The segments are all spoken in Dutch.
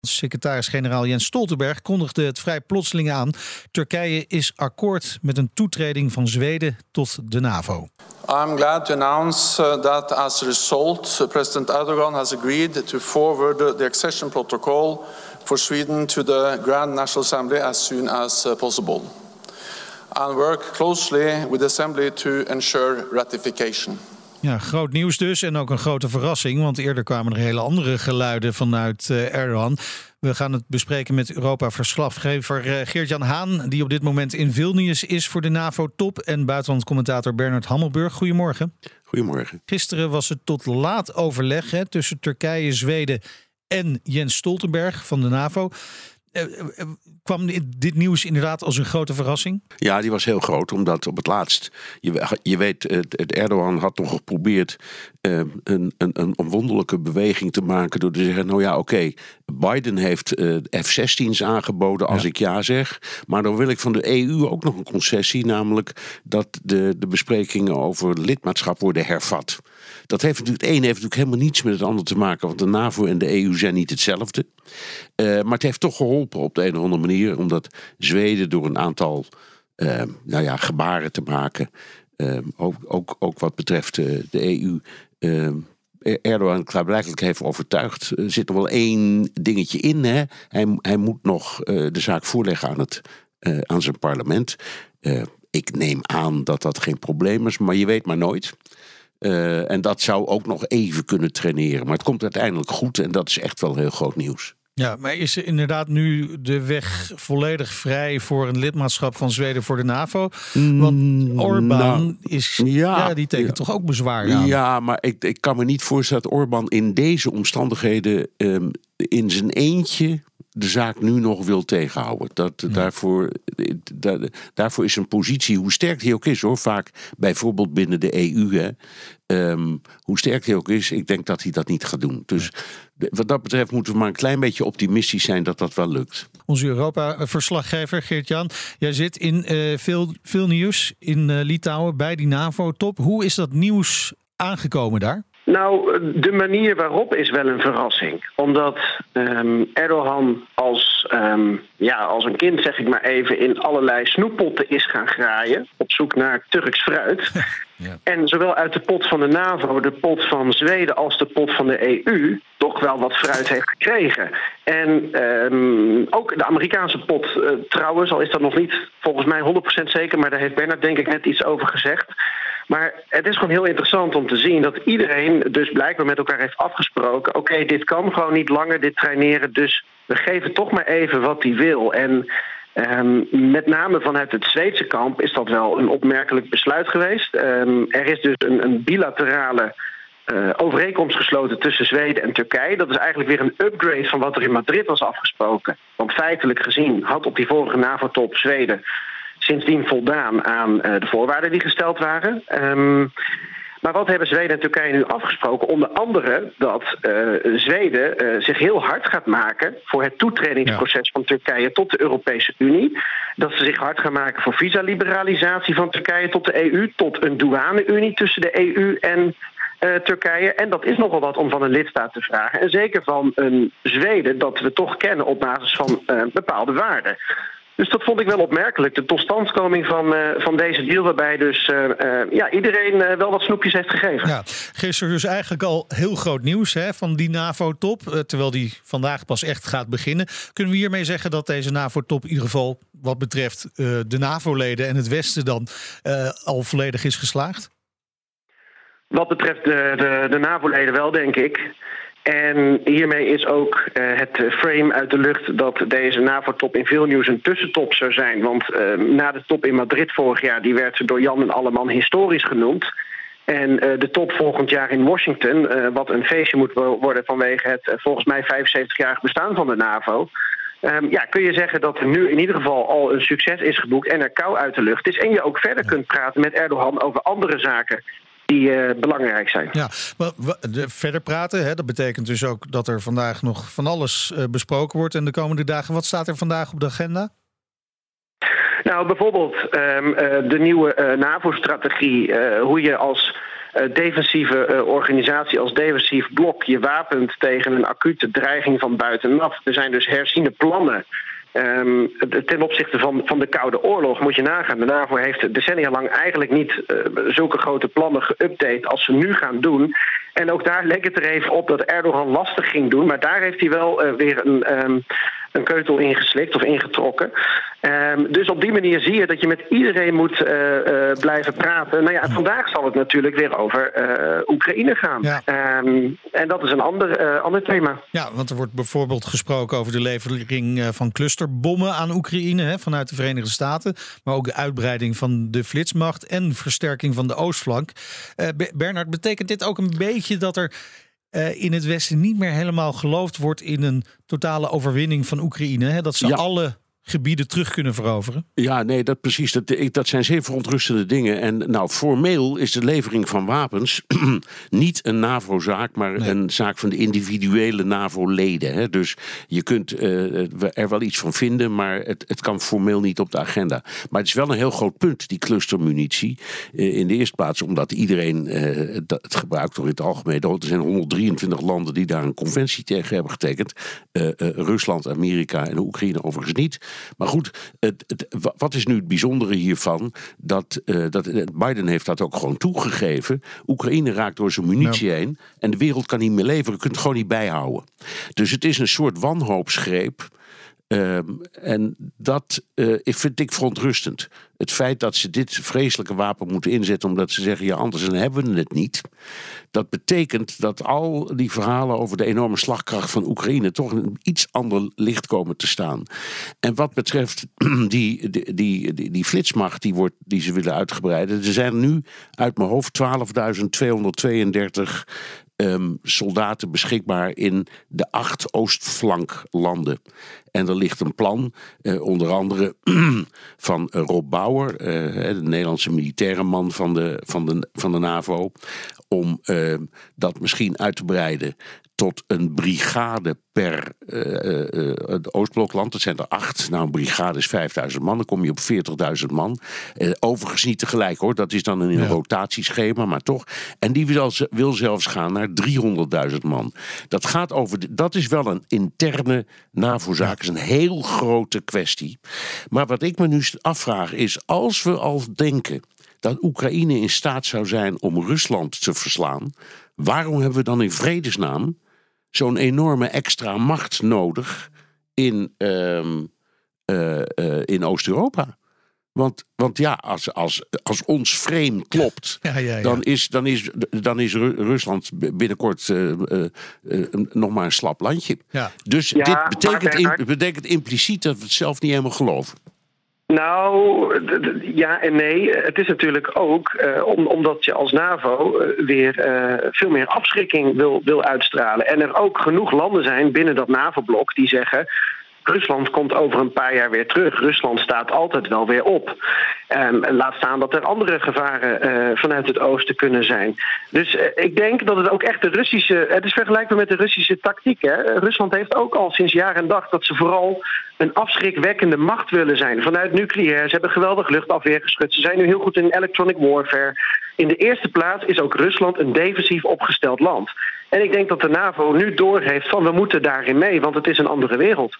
Secretaris-generaal Jens Stoltenberg kondigde het vrij plotseling aan. Turkije is akkoord met een toetreding van Zweden tot de NAVO. I'm glad to announce uh, that as a result, President Erdogan has agreed to forward the accession protocol for Sweden to the Grand National Assembly as soon as uh, possible and work closely with the Assembly to ensure ratification. Ja, groot nieuws dus en ook een grote verrassing, want eerder kwamen er hele andere geluiden vanuit uh, Erdogan. We gaan het bespreken met Europa-verslaggever uh, Geert-Jan Haan, die op dit moment in Vilnius is voor de NAVO-top, en buitenlandcommentator Bernard Hammelburg. Goedemorgen. Goedemorgen. Gisteren was het tot laat overleg hè, tussen Turkije, Zweden en Jens Stoltenberg van de NAVO. Uh, kwam dit nieuws inderdaad als een grote verrassing? Ja, die was heel groot, omdat op het laatst, je, je weet, het, Erdogan had nog geprobeerd een, een, een wonderlijke beweging te maken door te zeggen, nou ja, oké, Biden heeft uh, F-16's aangeboden als ik ja zeg, maar dan wil ik van de EU ook nog een concessie, namelijk dat de, de besprekingen over lidmaatschap worden hervat. Dat heeft natuurlijk, het een heeft natuurlijk helemaal niets met het ander te maken, want de NAVO en de EU zijn niet hetzelfde. Uh, maar het heeft toch geholpen op de een of andere manier, omdat Zweden door een aantal uh, nou ja, gebaren te maken, uh, ook, ook, ook wat betreft de EU, Erdogan klaarblijkelijk heeft overtuigd. Er zit nog wel één dingetje in. Hè? Hij, hij moet nog de zaak voorleggen aan, het, aan zijn parlement. ik neem aan dat dat geen probleem is, maar je weet maar nooit. Uh, en dat zou ook nog even kunnen traineren. Maar het komt uiteindelijk goed en dat is echt wel heel groot nieuws. Ja, maar is er inderdaad nu de weg volledig vrij voor een lidmaatschap van Zweden voor de NAVO? Want mm, Orbán nou, is, ja, die tekent toch ook bezwaar aan? Ja, maar ik, ik kan me niet voorstellen dat Orbán in deze omstandigheden um, in zijn eentje de zaak nu nog wil tegenhouden. Dat, daarvoor, daarvoor is een positie, hoe sterk die ook is hoor, vaak bijvoorbeeld binnen de EU, hè, ehm, hoe sterk die ook is, ik denk dat hij dat niet gaat doen. Dus wat dat betreft moeten we maar een klein beetje optimistisch zijn dat dat wel lukt. Onze Europa-verslaggever Geert-Jan, jij zit in uh, veel, veel nieuws in uh, Litouwen bij die NAVO-top. Hoe is dat nieuws aangekomen daar? Nou, de manier waarop is wel een verrassing. Omdat um, Erdogan als, um, ja, als een kind, zeg ik maar even, in allerlei snoeppotten is gaan graaien. Op zoek naar Turks fruit. Ja. En zowel uit de pot van de NAVO, de pot van Zweden als de pot van de EU toch wel wat fruit heeft gekregen. En um, ook de Amerikaanse pot uh, trouwens, al is dat nog niet volgens mij 100% zeker, maar daar heeft Bernard denk ik net iets over gezegd. Maar het is gewoon heel interessant om te zien dat iedereen dus blijkbaar met elkaar heeft afgesproken: oké, dit kan gewoon niet langer, dit traineren, dus we geven toch maar even wat hij wil. En um, met name vanuit het Zweedse kamp is dat wel een opmerkelijk besluit geweest. Um, er is dus een, een bilaterale uh, overeenkomst gesloten tussen Zweden en Turkije. Dat is eigenlijk weer een upgrade van wat er in Madrid was afgesproken. Want feitelijk gezien had op die vorige NAVO-top Zweden sindsdien voldaan aan uh, de voorwaarden die gesteld waren. Um, maar wat hebben Zweden en Turkije nu afgesproken? Onder andere dat uh, Zweden uh, zich heel hard gaat maken voor het toetredingsproces van Turkije tot de Europese Unie. Dat ze zich hard gaan maken voor visaliberalisatie van Turkije tot de EU, tot een douane-unie tussen de EU en uh, Turkije. En dat is nogal wat om van een lidstaat te vragen. En zeker van een Zweden dat we toch kennen op basis van bepaalde waarden. Dus dat vond ik wel opmerkelijk. De totstandkoming van, uh, van deze deal, waarbij dus uh, uh, ja, iedereen wel wat snoepjes heeft gegeven. Ja, gisteren dus eigenlijk al heel groot nieuws hè, van die NAVO-top. terwijl die vandaag pas echt gaat beginnen. Kunnen we hiermee zeggen dat deze NAVO-top in ieder geval wat betreft de NAVO-leden en het Westen dan al volledig is geslaagd? Wat betreft de, de, de NAVO-leden wel, denk ik. En hiermee is ook uh, het frame uit de lucht dat deze NAVO-top in veel nieuws een tussentop zou zijn. Want uh, na de top in Madrid vorig jaar, die werd door Jan en Alleman historisch genoemd. En uh, de top volgend jaar in Washington, wat een feestje moet worden vanwege het volgens mij 75-jarig bestaan van de NAVO. Um, ja, kun je zeggen dat er nu in ieder geval al een succes is geboekt en er kou uit de lucht is. En je ook verder kunt praten met Erdogan over andere zaken die belangrijk zijn. Ja, maar verder praten, hè, dat betekent dus ook dat er vandaag nog van alles besproken wordt in de komende dagen. Wat staat er vandaag op de agenda? Nou, bijvoorbeeld um, de nieuwe NAVO-strategie, hoe je als defensieve organisatie, als defensief blok je wapent tegen een acute dreiging van buitenaf. Er zijn dus herziene plannen Um, ten opzichte van, van de Koude Oorlog moet je nagaan. De NAVO heeft decennia lang eigenlijk niet uh, zulke grote plannen geüpdate als ze nu gaan doen. En ook daar leek het er even op dat Erdogan lastig ging doen. Maar daar heeft hij wel uh, weer een, um, een keutel ingeslikt of ingetrokken. Um, dus op die manier zie je dat je met iedereen moet uh, uh, blijven praten. Nou ja, vandaag zal het natuurlijk weer over uh, Oekraïne gaan. Ja. Um, en dat is een ander, ander thema. Ja, want er wordt bijvoorbeeld gesproken over de levering van clusterbommen aan Oekraïne hè, vanuit de Verenigde Staten. Maar ook de uitbreiding van de flitsmacht en versterking van de oostflank. Bernard, betekent dit ook een beetje dat er uh, in het Westen niet meer helemaal geloofd wordt in een totale overwinning van Oekraïne. Hè? Dat ze ja. alle gebieden terug kunnen veroveren? Ja, nee, dat precies. Dat, dat zijn zeer verontrustende dingen. En nou, formeel is de levering van wapens niet een NAVO-zaak, maar een zaak van de individuele NAVO-leden. Dus je kunt uh, er wel iets van vinden, maar het, het kan formeel niet op de agenda. Maar het is wel een heel groot punt, die clustermunitie. Uh, in de eerste plaats omdat iedereen uh, dat, het gebruikt door in het algemeen. Er zijn 123 landen die daar een conventie tegen hebben getekend. Rusland, Amerika en Oekraïne overigens niet. Maar goed, het, het, wat is nu het bijzondere hiervan? Dat, uh, dat Biden heeft dat ook gewoon toegegeven. Oekraïne raakt door zijn munitie heen en de wereld kan niet meer leveren. Je kunt het gewoon niet bijhouden. Dus het is een soort wanhoopsgreep. Um, en dat uh, vind ik verontrustend. Het feit dat ze dit vreselijke wapen moeten inzetten omdat ze zeggen: ja, anders hebben we het niet. Dat betekent dat al die verhalen over de enorme slagkracht van Oekraïne toch een iets ander licht komen te staan. En wat betreft die, die, die, die, die flitsmacht die, wordt, die ze willen uitgebreiden, er zijn nu uit mijn hoofd 12.232 um, soldaten beschikbaar in de acht oostflanklanden. En er ligt een plan, eh, onder andere van Rob Bauer, eh, de Nederlandse militaire man van de, van de, van de NAVO, om uh, dat misschien uit te breiden tot een brigade per uh, uh, het Oostblokland. Dat zijn er acht. Nou, een brigade is 5000 man. Dan kom je op 40.000 man. Uh, overigens niet tegelijk hoor. Dat is dan een ja. rotatieschema, maar toch. En die wil, wil zelfs gaan naar 300.000 man. Dat gaat over. De, dat is wel een interne NAVO-zaak. Dat is een heel grote kwestie. Maar wat ik me nu afvraag is: als we al denken dat Oekraïne in staat zou zijn om Rusland te verslaan, waarom hebben we dan in vredesnaam zo'n enorme extra macht nodig in, uh, uh, uh, in Oost-Europa? Want, want ja, als, als, als ons frame klopt, ja, ja, ja, Dan, is, dan, is, dan is Rusland binnenkort uh, uh, uh, nog maar een slap landje. Dus dit betekent, betekent impliciet dat we het zelf niet helemaal geloven. Nou, ja en nee. Het is natuurlijk ook uh, om, omdat je als NAVO uh, weer uh, veel meer afschrikking wil, wil uitstralen. En er ook genoeg landen zijn binnen dat NAVO-blok die zeggen. Rusland komt over een paar jaar weer terug. Rusland staat altijd wel weer op. Um, laat staan dat er andere gevaren uh, vanuit het oosten kunnen zijn. Dus uh, ik denk dat het ook echt de Russische. Het is vergelijkbaar met de Russische tactiek. Hè? Rusland heeft ook al sinds jaar en dag dat ze vooral een afschrikwekkende macht willen zijn. Vanuit nucleair. Ze hebben geweldig luchtafweer geschud. Ze zijn nu heel goed in electronic warfare. In de eerste plaats is ook Rusland een defensief opgesteld land. En ik denk dat de NAVO nu doorheeft van we moeten daarin mee, want het is een andere wereld.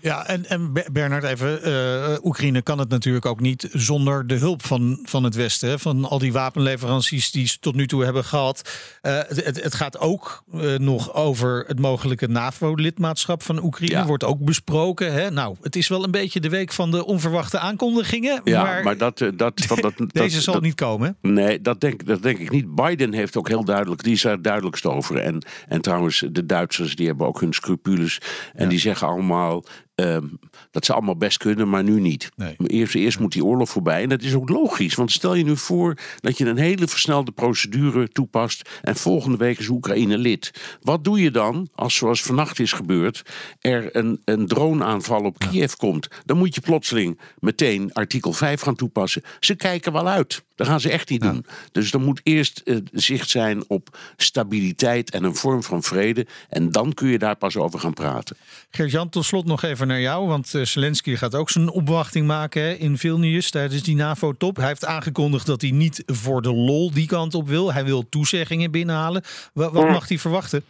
Ja, en, en Bernard, even. Uh, Oekraïne kan het natuurlijk ook niet zonder de hulp van, van het Westen. Van al die wapenleveranties die ze tot nu toe hebben gehad. Uh, het, het gaat ook uh, nog over het mogelijke NAVO-lidmaatschap van Oekraïne. Ja. Wordt ook besproken. Hè? Nou, het is wel een beetje de week van de onverwachte aankondigingen. Ja, maar, maar dat, dat, van dat, deze dat, zal dat, niet komen. Nee, dat denk, dat denk ik niet. Biden heeft ook heel duidelijk, die is daar het duidelijkst over. En, en trouwens, de Duitsers die hebben ook hun scrupules. En ja. die zeggen allemaal. Um, dat ze allemaal best kunnen, maar nu niet. Nee. Eerst, eerst moet die oorlog voorbij. En dat is ook logisch. Want stel je nu voor dat je een hele versnelde procedure toepast. En volgende week is Oekraïne lid. Wat doe je dan als, zoals vannacht is gebeurd, er een, een droneaanval op Kiev komt? Dan moet je plotseling meteen artikel 5 gaan toepassen. Ze kijken wel uit. Dat gaan ze echt niet doen. Dus er moet eerst uh, zicht zijn op stabiliteit en een vorm van vrede. En dan kun je daar pas over gaan praten. Gert-Jan, tot slot nog even naar jou. Want uh, Zelensky gaat ook zijn opwachting maken hè, in Vilnius tijdens die NAVO-top. Hij heeft aangekondigd dat hij niet voor de lol die kant op wil. Hij wil toezeggingen binnenhalen. Wat, wat mag hij verwachten?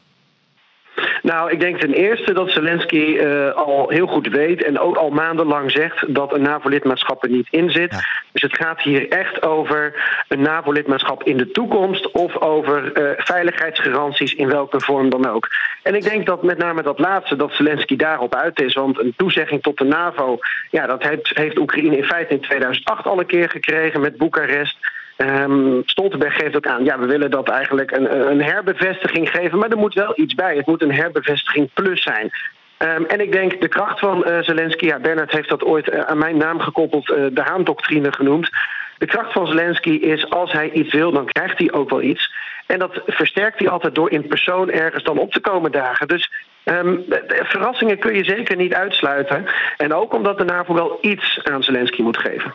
Nou, ik denk ten eerste dat Zelensky uh, al heel goed weet en ook al maandenlang zegt dat een NAVO-lidmaatschap er niet in zit. Ja. Dus het gaat hier echt over een NAVO-lidmaatschap in de toekomst of over uh, veiligheidsgaranties in welke vorm dan ook. En ik denk dat met name dat laatste, dat Zelensky daarop uit is. Want een toezegging tot de NAVO, ja, dat heeft, heeft Oekraïne in feite in 2008 al een keer gekregen met Boekarest. Um, Stoltenberg geeft ook aan, ja, we willen dat eigenlijk een, een herbevestiging geven, maar er moet wel iets bij. Het moet een herbevestiging plus zijn. Um, en ik denk de kracht van uh, Zelensky, ja, Bernard heeft dat ooit uh, aan mijn naam gekoppeld, uh, de Haan-doctrine genoemd. De kracht van Zelensky is als hij iets wil, dan krijgt hij ook wel iets. En dat versterkt hij altijd door in persoon ergens dan op te komen dagen. Dus um, verrassingen kun je zeker niet uitsluiten. En ook omdat de NAVO wel iets aan Zelensky moet geven.